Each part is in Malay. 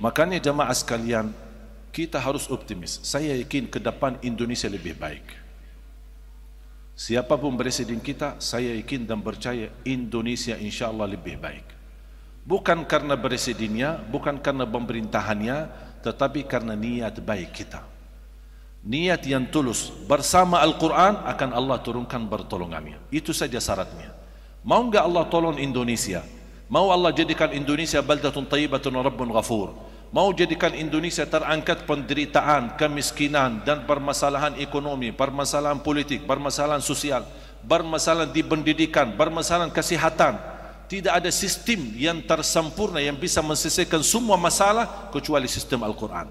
Makanya jamaah sekalian, kita harus optimis. Saya yakin ke depan Indonesia lebih baik. Siapapun presiden kita, saya yakin dan percaya Indonesia insya Allah lebih baik. Bukan karena presidennya, bukan karena pemerintahannya, tetapi karena niat baik kita. Niat yang tulus bersama Al-Quran akan Allah turunkan pertolongannya. Itu saja syaratnya. Mau enggak Allah tolong Indonesia? Mau Allah jadikan Indonesia baldatun tayyibatun rabbun ghafur? Mau jadikan Indonesia terangkat penderitaan, kemiskinan dan permasalahan ekonomi, permasalahan politik, permasalahan sosial, permasalahan di pendidikan, permasalahan kesihatan. Tidak ada sistem yang tersempurna yang bisa menyelesaikan semua masalah kecuali sistem Al-Quran.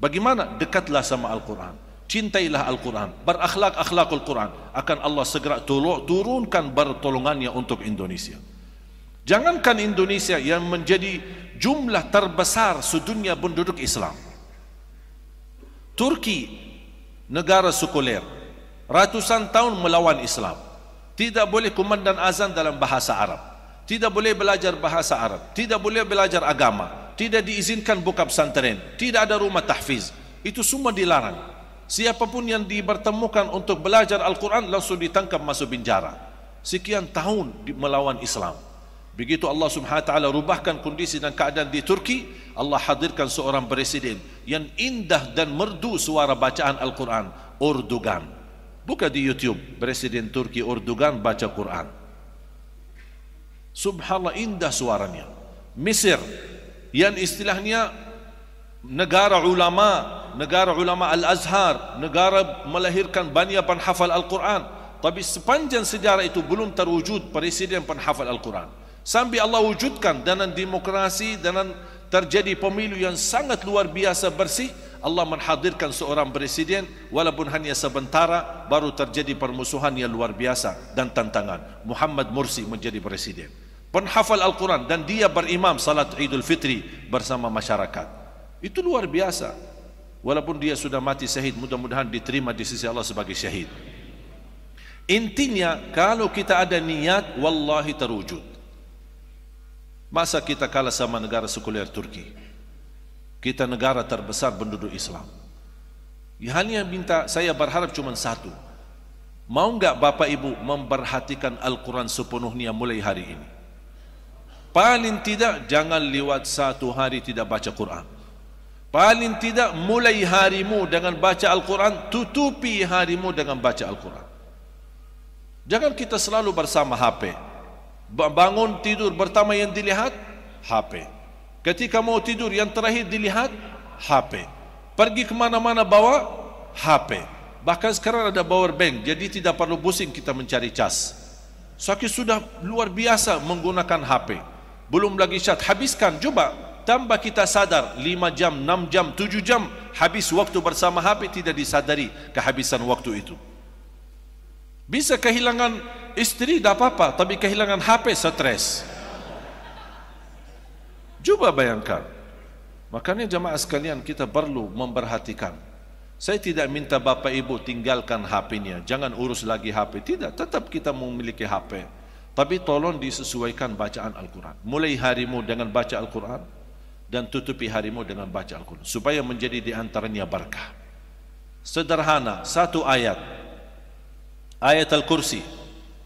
Bagaimana? Dekatlah sama Al-Quran. Cintailah Al-Quran. Berakhlak akhlak Al-Quran. Akan Allah segera turunkan pertolongannya untuk Indonesia. Jangankan Indonesia yang menjadi jumlah terbesar sedunia penduduk Islam. Turki, negara sekuler, ratusan tahun melawan Islam. Tidak boleh kumandan azan dalam bahasa Arab. Tidak boleh belajar bahasa Arab. Tidak boleh belajar agama. Tidak diizinkan buka pesantren. Tidak ada rumah tahfiz. Itu semua dilarang. Siapapun yang dipertemukan untuk belajar Al-Quran langsung ditangkap masuk penjara. Sekian tahun melawan Islam. Begitu Allah Subhanahu taala rubahkan kondisi dan keadaan di Turki, Allah hadirkan seorang presiden yang indah dan merdu suara bacaan Al-Quran, Erdogan. Buka di YouTube, Presiden Turki Erdogan baca Quran. Subhanallah indah suaranya. Mesir yang istilahnya negara ulama, negara ulama Al-Azhar, negara melahirkan banyak penhafal Al-Quran. Tapi sepanjang sejarah itu belum terwujud presiden penhafal Al-Quran sampai Allah wujudkan dalam demokrasi dalam terjadi pemilu yang sangat luar biasa bersih Allah menghadirkan seorang presiden walaupun hanya sebentar baru terjadi permusuhan yang luar biasa dan tantangan. Muhammad Mursi menjadi presiden. Penghafal Al-Quran dan dia berimam salat Idul Fitri bersama masyarakat. Itu luar biasa. Walaupun dia sudah mati syahid mudah-mudahan diterima di sisi Allah sebagai syahid. Intinya kalau kita ada niat wallahi terwujud Masa kita kalah sama negara sekuler Turki? Kita negara terbesar penduduk Islam. Ya, hanya minta saya berharap cuma satu. Mau enggak Bapak Ibu memperhatikan Al-Quran sepenuhnya mulai hari ini? Paling tidak jangan lewat satu hari tidak baca Quran. Paling tidak mulai harimu dengan baca Al-Quran, tutupi harimu dengan baca Al-Quran. Jangan kita selalu bersama HP bangun tidur pertama yang dilihat HP ketika mau tidur yang terakhir dilihat HP pergi ke mana-mana bawa HP bahkan sekarang ada power bank jadi tidak perlu pusing kita mencari cas. Sakit sudah luar biasa menggunakan HP belum lagi chat habiskan coba tambah kita sadar 5 jam, 6 jam, 7 jam habis waktu bersama HP tidak disadari kehabisan waktu itu. Bisa kehilangan istri tak apa-apa, tapi kehilangan HP stres. Cuba bayangkan. Makanya jemaah sekalian kita perlu memperhatikan. Saya tidak minta bapak ibu tinggalkan HP-nya. Jangan urus lagi HP. Tidak, tetap kita memiliki HP. Tapi tolong disesuaikan bacaan Al-Quran. Mulai harimu dengan baca Al-Quran. Dan tutupi harimu dengan baca Al-Quran. Supaya menjadi di antaranya berkah. Sederhana, satu ayat ayat al-kursi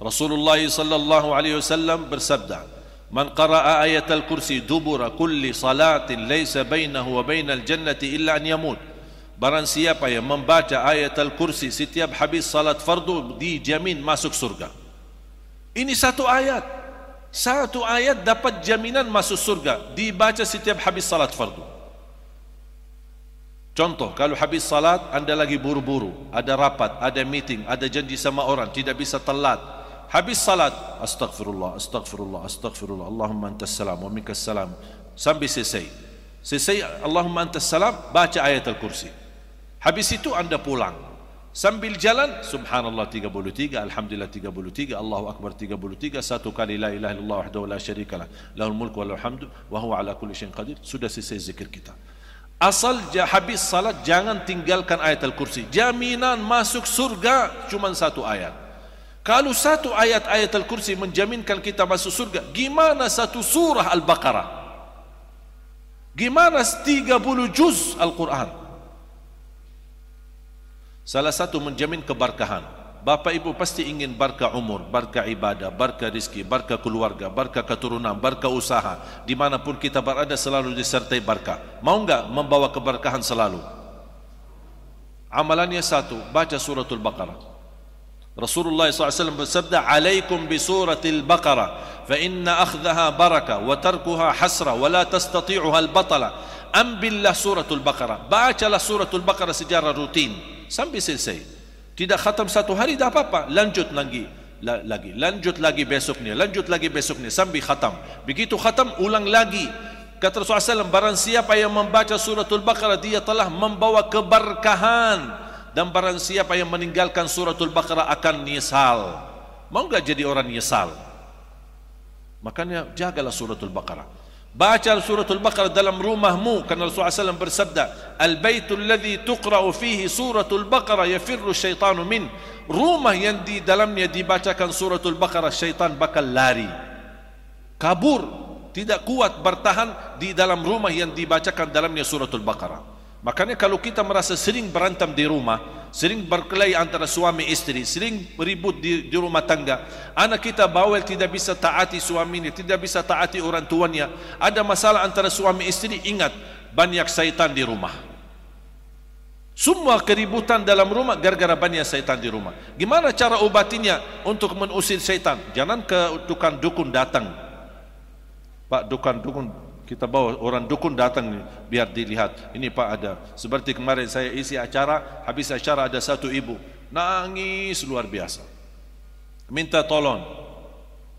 Rasulullah sallallahu alaihi wasallam bersabda Man qara'a ayat al-kursi dubura kulli salatin laysa bainahu wa bainal jannati illa an yamut Barang siapa yang membaca ayat al-kursi setiap habis salat fardu dijamin masuk surga. Ini satu ayat. Satu ayat dapat jaminan masuk surga dibaca setiap habis salat fardu. Contoh, kalau habis salat anda lagi buru-buru, ada rapat, ada meeting, ada janji sama orang, tidak bisa telat. Habis salat, astagfirullah, astagfirullah, astagfirullah, Allahumma antas salam, wa minkas salam. Sampai selesai. Selesai, Allahumma antas salam, baca ayat al-kursi. Habis itu anda pulang. Sambil jalan, subhanallah 33, alhamdulillah 33, Allahu akbar 33, satu kali la ilaha illallah wahdahu la syarikalah, lahul mulku wa lahul hamdu, wa huwa ala kulli syai'in qadir. Sudah selesai zikir kita. Asal habis salat jangan tinggalkan ayat Al-Kursi. Jaminan masuk surga cuma satu ayat. Kalau satu ayat ayat Al-Kursi menjaminkan kita masuk surga, gimana satu surah Al-Baqarah? Gimana 30 juz Al-Quran? Salah satu menjamin keberkahan. Bapa ibu pasti ingin barkah umur, barkah ibadah, barkah rizki, barkah keluarga, barkah keturunan, barkah usaha. Dimanapun kita berada selalu disertai barkah. Mau enggak membawa keberkahan selalu? Amalannya satu, baca suratul Baqarah. Rasulullah SAW bersabda, "Alaikum bi suratil Baqarah, fa inna akhdaha barakah wa tarkuha hasra wa la tastati'uha al-batala." Ambillah suratul Baqarah. Bacalah suratul Baqarah secara rutin sampai selesai. Tidak khatam satu hari dah apa-apa. Lanjut lagi. lagi lanjut lagi besoknya lanjut lagi besoknya sampai khatam begitu khatam ulang lagi kata Rasulullah SAW barang siapa yang membaca suratul Baqarah dia telah membawa keberkahan dan barang siapa yang meninggalkan suratul Baqarah akan nyesal. Mau enggak jadi orang nyesal? Makanya jagalah suratul Baqarah. Baca suratul Baqarah dalam rumahmu. Karena Rasulullah SAW bersabda Al-baitul ladhi tuqra'u fihi suratul Baqarah yafirru syaitanu min. Rumah yang di dalamnya dibacakan suratul Baqarah syaitan bakal lari. Kabur. Tidak kuat bertahan di dalam rumah yang dibacakan dalamnya suratul Baqarah Makanya kalau kita merasa sering berantem di rumah sering berkelahi antara suami istri, sering ribut di, di rumah tangga. Anak kita bawel tidak bisa taati suaminya, tidak bisa taati orang tuanya. Ada masalah antara suami istri, ingat banyak syaitan di rumah. Semua keributan dalam rumah gara-gara banyak syaitan di rumah. Gimana cara obatinya untuk mengusir syaitan? Jangan ke tukang dukun datang. Pak dukun dukun kita bawa orang dukun datang biar dilihat. Ini pak ada. Seperti kemarin saya isi acara habis acara ada satu ibu. Nangis luar biasa. Minta tolong.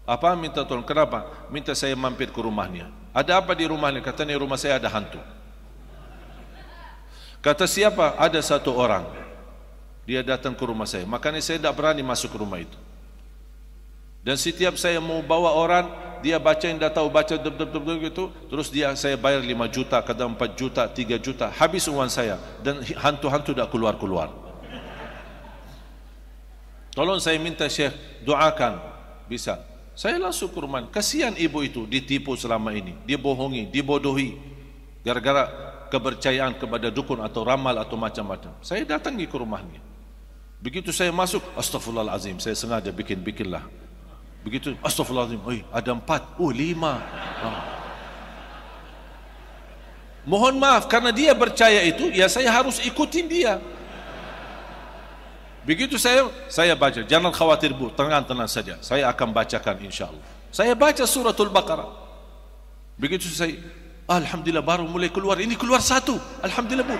Apa? Minta tolong. Kenapa? Minta saya mampir ke rumahnya ada apa di rumahnya katanya rumah saya ada hantu. Kata siapa? Ada satu orang. Dia datang ke rumah saya. Makanya saya tidak berani masuk ke rumah itu. Dan setiap saya mau bawa orang dia baca yang dah tahu baca dep, dep, dep, gitu terus dia saya bayar 5 juta kadang 4 juta 3 juta. Habis uang saya. Dan hantu-hantu dah keluar-keluar. Tolong saya minta syekh doakan. Bisa. Saya langsung ke rumah. Kasihan ibu itu ditipu selama ini. Dia bohongi dibodohi. Gara-gara kepercayaan kepada dukun atau ramal atau macam-macam. Saya datangi ke rumahnya. Begitu saya masuk astagfirullahalazim saya sengaja bikin-bikinlah Begitu, astagfirullahaladzim, oi, ada empat, oh lima. Ha. Mohon maaf, karena dia percaya itu, ya saya harus ikutin dia. Begitu saya, saya baca, jangan khawatir bu, tenang-tenang saja. Saya akan bacakan insya Allah. Saya baca suratul Baqarah. Begitu saya, Alhamdulillah baru mulai keluar. Ini keluar satu. Alhamdulillah bu.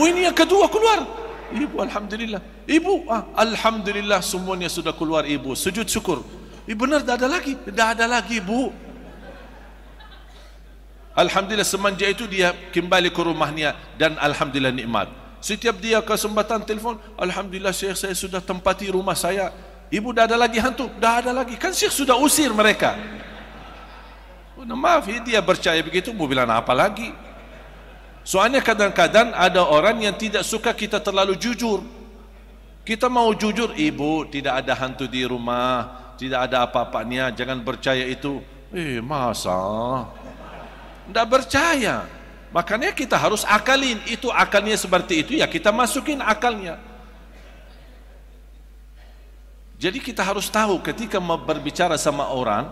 Oh ini yang kedua keluar. Ibu Alhamdulillah. Ibu, ah, Alhamdulillah semuanya sudah keluar ibu. Sujud syukur. Benar dah ada lagi. Dah ada lagi bu. Alhamdulillah semenjak itu dia kembali ke rumahnya dan Alhamdulillah nikmat. Setiap dia kesempatan telefon, Alhamdulillah Syekh saya sudah tempati rumah saya. Ibu dah ada lagi hantu? Dah ada lagi. Kan Syekh sudah usir mereka. Oh, maaf, dia percaya begitu, mau bilang apa lagi? Soalnya kadang-kadang ada orang yang tidak suka kita terlalu jujur. Kita mau jujur, ibu tidak ada hantu di rumah, tidak ada apa-apanya jangan percaya itu. Eh masa? Tidak percaya. Makanya kita harus akalin. Itu akalnya seperti itu ya kita masukin akalnya. Jadi kita harus tahu ketika berbicara sama orang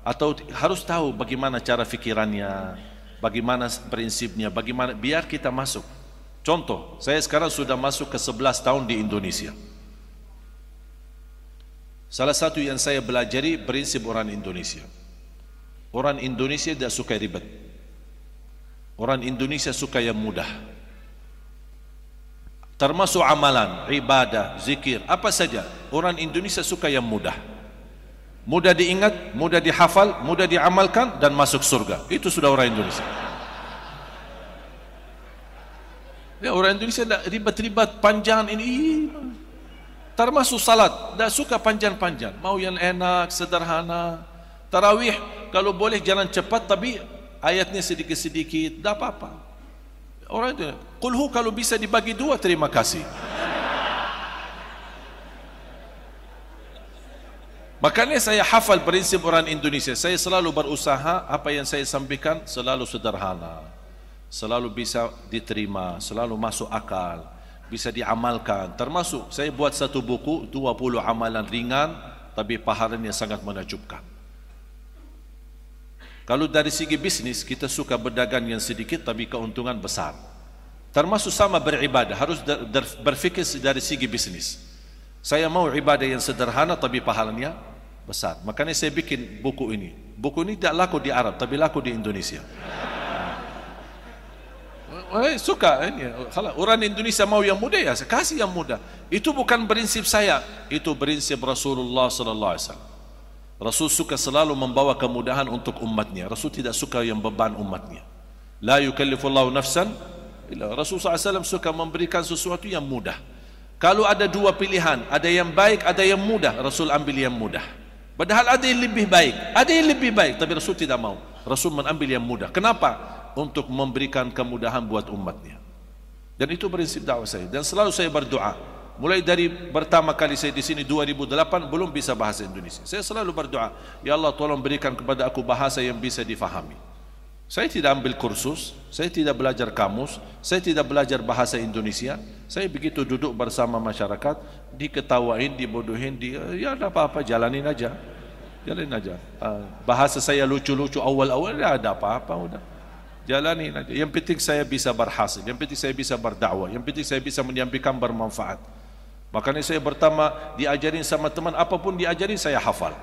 atau harus tahu bagaimana cara fikirannya bagaimana prinsipnya bagaimana biar kita masuk. Contoh saya sekarang sudah masuk ke 11 tahun di Indonesia Salah satu yang saya belajari prinsip orang Indonesia. Orang Indonesia tidak suka ribet. Orang Indonesia suka yang mudah. Termasuk amalan, ibadah, zikir, apa saja. Orang Indonesia suka yang mudah. Mudah diingat, mudah dihafal, mudah diamalkan dan masuk surga. Itu sudah orang Indonesia. Ya, orang Indonesia tidak ribet-ribet panjang ini termasuk salat. Tak suka panjang-panjang. Mau yang enak sederhana. Tarawih kalau boleh jalan cepat tapi ayatnya sedikit-sedikit tak apa-apa. Orang itu kulhu kalau bisa dibagi dua terima kasih. Makanya saya hafal prinsip orang Indonesia. Saya selalu berusaha apa yang saya sampaikan selalu sederhana. Selalu bisa diterima, selalu masuk akal, bisa diamalkan. Termasuk saya buat satu buku 20 amalan ringan tapi pahalanya sangat menakjubkan. Kalau dari segi bisnis kita suka berdagang yang sedikit tapi keuntungan besar. Termasuk sama beribadah harus berfikir dari segi bisnis. Saya mau ibadah yang sederhana tapi pahalanya besar. Makanya saya bikin buku ini. Buku ini tidak laku di Arab tapi laku di Indonesia. Eh, suka ini. Kalau orang Indonesia mau yang muda ya, saya kasih yang muda. Itu bukan prinsip saya, itu prinsip Rasulullah sallallahu alaihi wasallam. Rasul suka selalu membawa kemudahan untuk umatnya. Rasul tidak suka yang beban umatnya. La yukallifullahu nafsan illa Rasul SAW suka memberikan sesuatu yang mudah. Kalau ada dua pilihan, ada yang baik, ada yang mudah, Rasul ambil yang mudah. Padahal ada yang lebih baik, ada yang lebih baik, tapi Rasul tidak mau. Rasul mengambil yang mudah. Kenapa? Untuk memberikan kemudahan buat umatnya. Dan itu prinsip dakwah saya. Dan selalu saya berdoa. Mulai dari pertama kali saya di sini 2008 belum bisa bahasa Indonesia. Saya selalu berdoa, ya Allah tolong berikan kepada aku bahasa yang bisa difahami. Saya tidak ambil kursus, saya tidak belajar kamus, saya tidak belajar bahasa Indonesia. Saya begitu duduk bersama masyarakat, diketawain, dibodohin, di, ya ada apa-apa, jalanin aja. Jalanin aja. Ah, bahasa saya lucu-lucu awal-awal, ya ada apa-apa, udah jalani aja. Yang penting saya bisa berhasil, yang penting saya bisa berdakwah, yang penting saya bisa menyampaikan bermanfaat. Makanya saya pertama diajarin sama teman apapun diajarin saya hafal.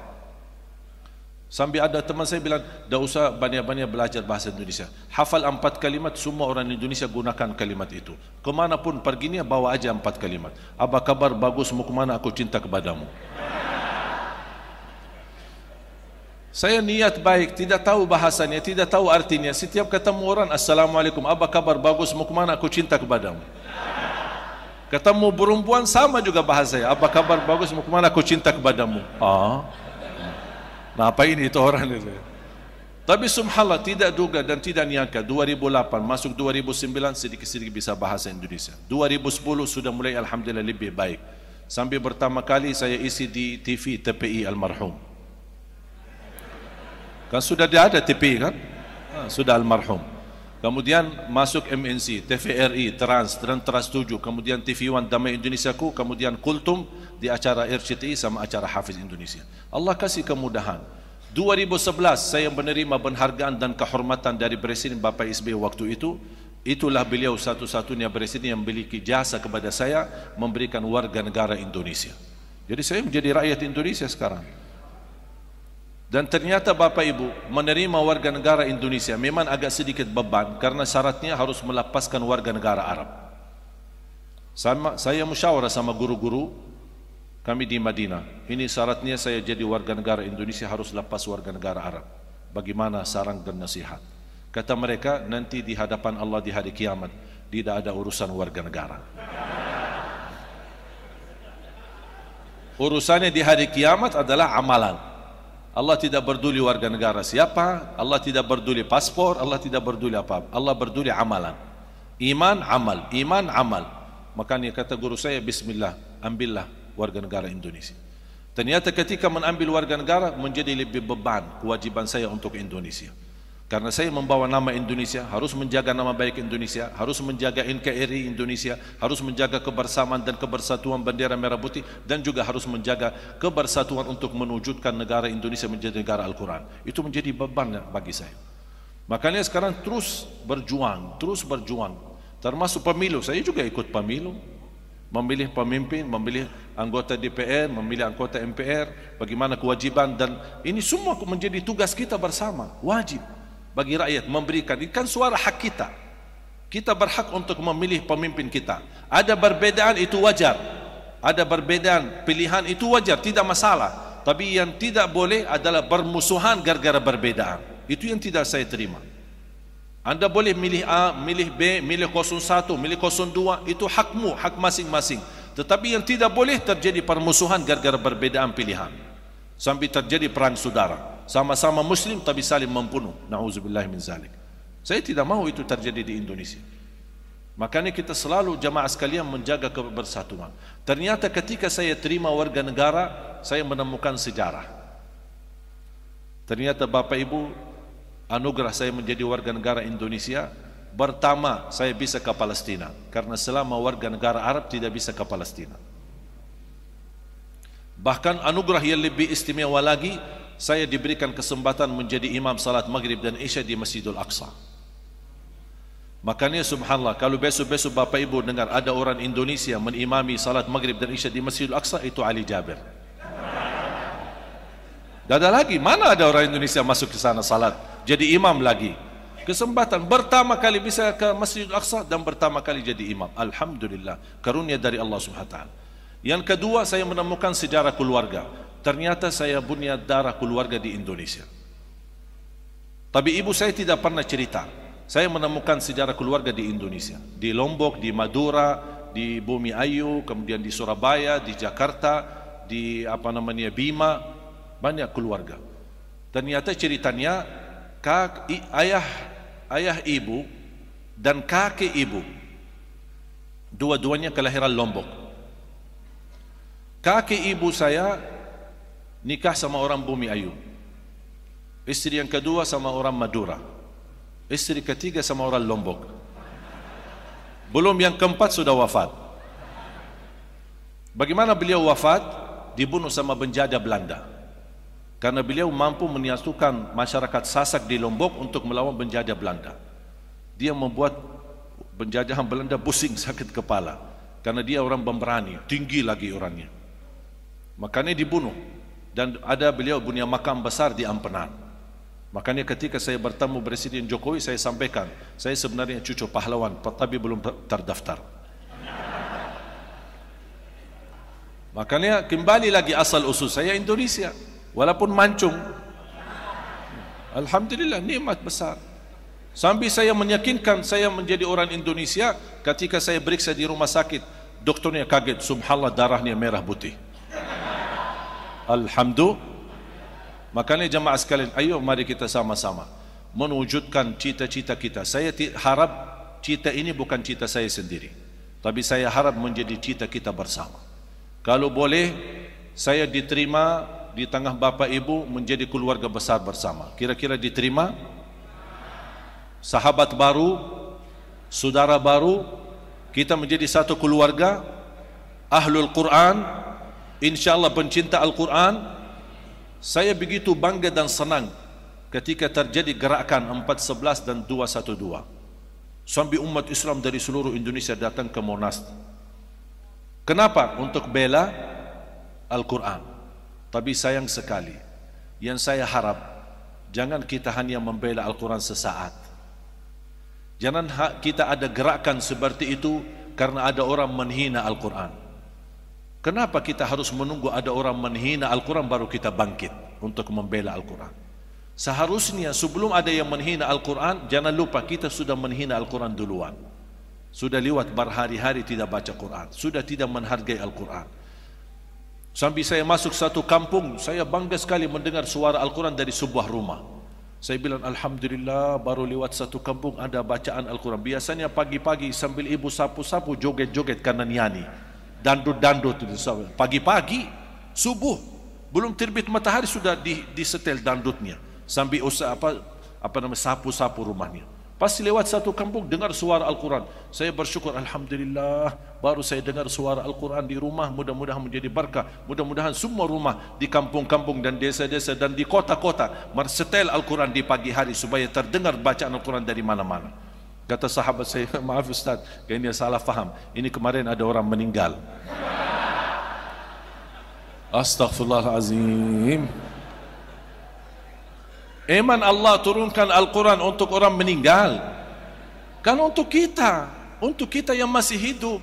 Sampai ada teman saya bilang, dah usah banyak-banyak belajar bahasa Indonesia. Hafal empat kalimat, semua orang Indonesia gunakan kalimat itu. Kemanapun perginya, bawa aja empat kalimat. Apa kabar bagus, mau kemana aku cinta kepadamu. Saya niat baik, tidak tahu bahasanya, tidak tahu artinya. Setiap ketemu orang, Assalamualaikum, apa kabar bagus, mau kemana aku cinta kepadamu. Ketemu perempuan sama juga bahasa Apa kabar bagus, mau kemana aku cinta kepadamu. Ah. Nah apa ini itu orang itu. Tapi subhanallah tidak duga dan tidak nyangka 2008 masuk 2009 sedikit-sedikit bisa bahasa Indonesia. 2010 sudah mulai alhamdulillah lebih baik. Sampai pertama kali saya isi di TV TPI almarhum. Kan sudah dia ada TV kan? Ha, sudah almarhum. Kemudian masuk MNC, TVRI, Trans, dan Trans 7, kemudian TV One Damai Indonesia ku, kemudian Kultum di acara RCTI sama acara Hafiz Indonesia. Allah kasih kemudahan. 2011 saya menerima penghargaan dan kehormatan dari Presiden Bapak SBY waktu itu. Itulah beliau satu-satunya presiden yang memiliki jasa kepada saya memberikan warga negara Indonesia. Jadi saya menjadi rakyat Indonesia sekarang. Dan ternyata Bapak Ibu menerima warga negara Indonesia memang agak sedikit beban karena syaratnya harus melepaskan warga negara Arab. Sama, saya musyawarah sama guru-guru kami di Madinah. Ini syaratnya saya jadi warga negara Indonesia harus lepas warga negara Arab. Bagaimana sarang dan nasihat? Kata mereka nanti di hadapan Allah di hari kiamat tidak ada urusan warga negara. Urusannya di hari kiamat adalah amalan. Allah tidak berduli warga negara siapa, Allah tidak berduli paspor, Allah tidak berduli apa. Allah berduli amalan. Iman amal, iman amal. Makanya kata guru saya bismillah, ambillah warga negara Indonesia. Ternyata ketika mengambil warga negara menjadi lebih beban kewajiban saya untuk Indonesia. Karena saya membawa nama Indonesia, harus menjaga nama baik Indonesia, harus menjaga NKRI Indonesia, harus menjaga kebersamaan dan kebersatuan bendera merah putih dan juga harus menjaga kebersatuan untuk menwujudkan negara Indonesia menjadi negara Al-Quran. Itu menjadi beban bagi saya. Makanya sekarang terus berjuang, terus berjuang. Termasuk pemilu, saya juga ikut pemilu. Memilih pemimpin, memilih anggota DPR, memilih anggota MPR, bagaimana kewajiban dan ini semua menjadi tugas kita bersama, wajib bagi rakyat memberikan. Ini kan suara hak kita. Kita berhak untuk memilih pemimpin kita. Ada perbedaan itu wajar. Ada perbedaan pilihan itu wajar. Tidak masalah. Tapi yang tidak boleh adalah bermusuhan gara-gara perbedaan. Itu yang tidak saya terima. Anda boleh milih A, milih B, milih 01, milih 02 itu hakmu, hak masing-masing. Tetapi yang tidak boleh terjadi permusuhan gara-gara perbedaan pilihan. Sampai terjadi perang saudara sama-sama muslim tapi saling membunuh. Na'udzubillah min zalik. Saya tidak mahu itu terjadi di Indonesia. Makanya kita selalu jamaah sekalian menjaga kebersatuan ternyata ketika saya terima warga negara saya menemukan sejarah. Ternyata Bapak Ibu anugerah saya menjadi warga negara Indonesia Pertama, saya bisa ke Palestina. Karena selama warga negara Arab tidak bisa ke Palestina. Bahkan anugerah yang lebih istimewa lagi, saya diberikan kesempatan menjadi imam salat maghrib dan isya di Masjidul Aqsa. Makanya subhanallah kalau besok-besok Bapak Ibu dengar ada orang Indonesia menimami salat maghrib dan isya di Masjidul Aqsa itu Ali Jabir. Dan ada lagi, mana ada orang Indonesia masuk ke sana salat jadi imam lagi. Kesempatan pertama kali bisa ke Masjidul Aqsa dan pertama kali jadi imam. Alhamdulillah, karunia dari Allah Subhanahu wa taala. Yang kedua saya menemukan sejarah keluarga. Ternyata saya punya darah keluarga di Indonesia. Tapi ibu saya tidak pernah cerita saya menemukan sejarah keluarga di Indonesia di Lombok, di Madura, di Bumi Ayu, kemudian di Surabaya, di Jakarta, di apa namanya Bima, banyak keluarga. Ternyata ceritanya kak, ayah ayah ibu dan kakek ibu dua-duanya kelahiran Lombok. Kakek ibu saya nikah sama orang Bumi Ayu. Istri yang kedua sama orang Madura. Istri ketiga sama orang Lombok. Belum yang keempat sudah wafat. Bagaimana beliau wafat? Dibunuh sama penjajah Belanda. Karena beliau mampu menyatukan masyarakat Sasak di Lombok untuk melawan penjajah Belanda. Dia membuat penjajahan Belanda pusing sakit kepala. Karena dia orang pemberani, tinggi lagi orangnya. Makanya dibunuh. Dan ada beliau punya makam besar di Ampenan. Makanya ketika saya bertemu Presiden Jokowi saya sampaikan saya sebenarnya cucu pahlawan tapi belum terdaftar. Makanya kembali lagi asal usul saya Indonesia walaupun mancung. Alhamdulillah nikmat besar. Sambil saya meyakinkan saya menjadi orang Indonesia ketika saya beriksa di rumah sakit doktornya kaget subhanallah darahnya merah putih. Alhamdulillah Makanya jemaah sekalian, ayo mari kita sama-sama mewujudkan cita-cita kita. Saya harap cita ini bukan cita saya sendiri. Tapi saya harap menjadi cita kita bersama. Kalau boleh, saya diterima di tengah bapa ibu menjadi keluarga besar bersama. Kira-kira diterima? Sahabat baru, saudara baru, kita menjadi satu keluarga, ahlul Quran, insyaAllah pencinta Al-Quran, saya begitu bangga dan senang ketika terjadi gerakan 411 dan 212. Sampai umat Islam dari seluruh Indonesia datang ke Monas. Kenapa? Untuk bela Al-Quran. Tapi sayang sekali, yang saya harap, jangan kita hanya membela Al-Quran sesaat. Jangan kita ada gerakan seperti itu karena ada orang menghina Al-Quran. Kenapa kita harus menunggu ada orang menghina Al-Quran baru kita bangkit untuk membela Al-Quran? Seharusnya sebelum ada yang menghina Al-Quran, jangan lupa kita sudah menghina Al-Quran duluan. Sudah lewat berhari-hari tidak baca Quran. Sudah tidak menghargai Al-Quran. Sampai saya masuk satu kampung, saya bangga sekali mendengar suara Al-Quran dari sebuah rumah. Saya bilang Alhamdulillah baru lewat satu kampung ada bacaan Al-Quran. Biasanya pagi-pagi sambil ibu sapu-sapu joget-joget kanan yani dandut-dandut pagi-pagi subuh. Belum terbit matahari sudah di, disetel dandutnya. Sambil usah apa apa nama sapu-sapu rumahnya. Pasti lewat satu kampung dengar suara Al-Quran. Saya bersyukur Alhamdulillah baru saya dengar suara Al-Quran di rumah mudah-mudahan menjadi berkah mudah-mudahan semua rumah di kampung-kampung dan desa-desa dan di kota-kota mersetel Al-Quran di pagi hari supaya terdengar bacaan Al-Quran dari mana-mana Kata sahabat saya, maaf Ustaz, ini salah faham. Ini kemarin ada orang meninggal. Astaghfirullahalazim. Iman Allah turunkan Al-Quran untuk orang meninggal. Kan untuk kita, untuk kita yang masih hidup.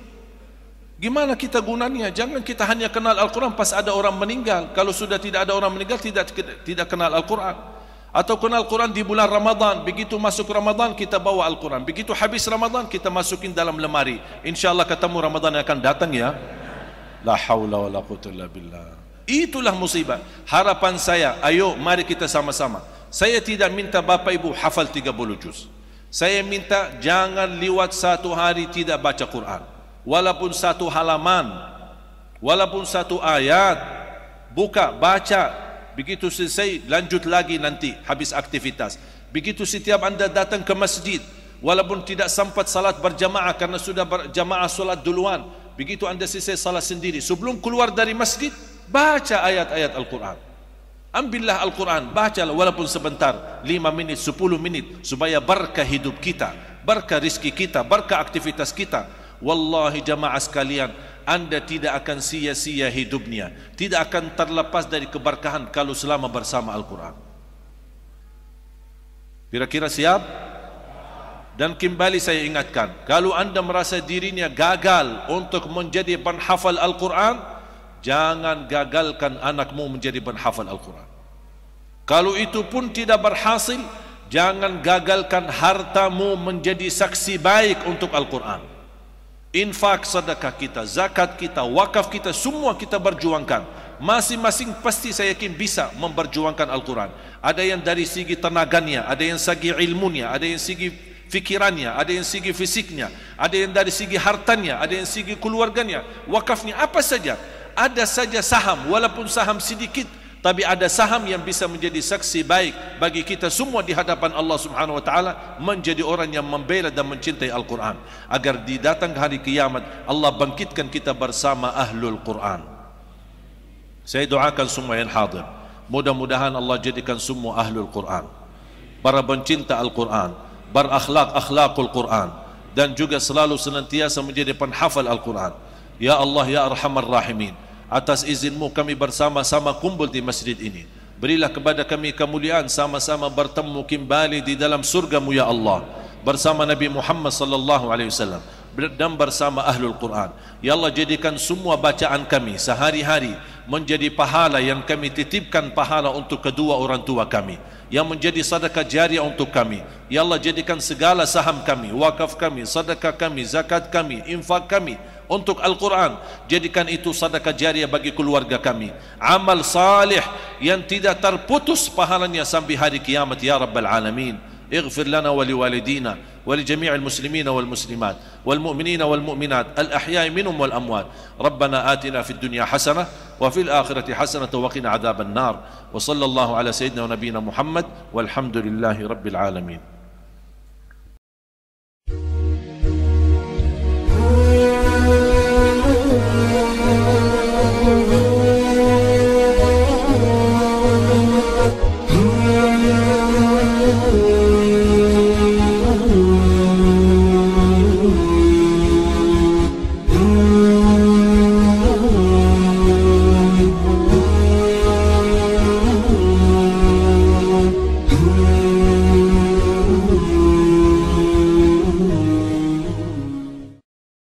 Gimana kita gunanya? Jangan kita hanya kenal Al-Quran pas ada orang meninggal. Kalau sudah tidak ada orang meninggal, tidak tidak kenal Al-Quran atau kenal Quran di bulan Ramadan. Begitu masuk Ramadan kita bawa Al-Quran. Begitu habis Ramadan kita masukin dalam lemari. Insyaallah ketemu Ramadan akan datang ya. La haula wala quwwata illa billah. Itulah musibah. Harapan saya ayo mari kita sama-sama. Saya tidak minta Bapak Ibu hafal 30 juz. Saya minta jangan lewat satu hari tidak baca Quran. Walaupun satu halaman walaupun satu ayat buka baca begitu selesai lanjut lagi nanti habis aktivitas. Begitu setiap anda datang ke masjid walaupun tidak sempat salat berjamaah karena sudah berjamaah salat duluan begitu anda selesai salat sendiri. Sebelum keluar dari masjid baca ayat-ayat Al-Quran. Ambillah Al-Quran baca walaupun sebentar 5 minit 10 minit supaya berkah hidup kita berkah rizki kita berkah aktivitas kita. Wallahi jamaah sekalian anda tidak akan sia-sia hidupnya tidak akan terlepas dari keberkahan kalau selama bersama Al-Quran kira-kira siap? Dan kembali saya ingatkan, kalau anda merasa dirinya gagal untuk menjadi penhafal Al-Quran, jangan gagalkan anakmu menjadi penhafal Al-Quran. Kalau itu pun tidak berhasil, jangan gagalkan hartamu menjadi saksi baik untuk Al-Quran. Infak sedekah kita, zakat kita, wakaf kita, semua kita berjuangkan. Masing-masing pasti saya yakin bisa memperjuangkan Al-Quran. Ada yang dari segi tenaganya, ada yang segi ilmunya, ada yang segi fikirannya, ada yang segi fisiknya, ada yang dari segi hartanya, ada yang segi keluarganya, wakafnya apa saja. Ada saja saham walaupun saham sedikit tapi ada saham yang bisa menjadi saksi baik bagi kita semua di hadapan Allah Subhanahu wa taala menjadi orang yang membela dan mencintai Al-Quran agar di datang hari kiamat Allah bangkitkan kita bersama ahlul Quran. Saya doakan semua yang hadir. Mudah-mudahan Allah jadikan semua ahlul Quran. Para pencinta Al-Quran berakhlak akhlakul Quran dan juga selalu senantiasa menjadi penhafal Al-Quran. Ya Allah ya Arhamar Rahimin, atas izinmu kami bersama-sama kumpul di masjid ini. Berilah kepada kami kemuliaan sama-sama bertemu kembali di dalam surgamu ya Allah bersama Nabi Muhammad sallallahu alaihi wasallam dan bersama ahlul Quran. Ya Allah jadikan semua bacaan kami sehari-hari menjadi pahala yang kami titipkan pahala untuk kedua orang tua kami yang menjadi sedekah jariah untuk kami. Ya Allah jadikan segala saham kami, wakaf kami, sedekah kami, zakat kami, infak kami untuk Al-Quran. Jadikan itu sedekah jariah bagi keluarga kami. Amal salih yang tidak terputus pahalanya sampai hari kiamat ya Rabbal Alamin. اغفر لنا ولوالدينا ولجميع المسلمين والمسلمات والمؤمنين والمؤمنات الأحياء منهم والأموات ربنا آتنا في الدنيا حسنة وفي الآخرة حسنة وقنا عذاب النار وصلى الله على سيدنا ونبينا محمد والحمد لله رب العالمين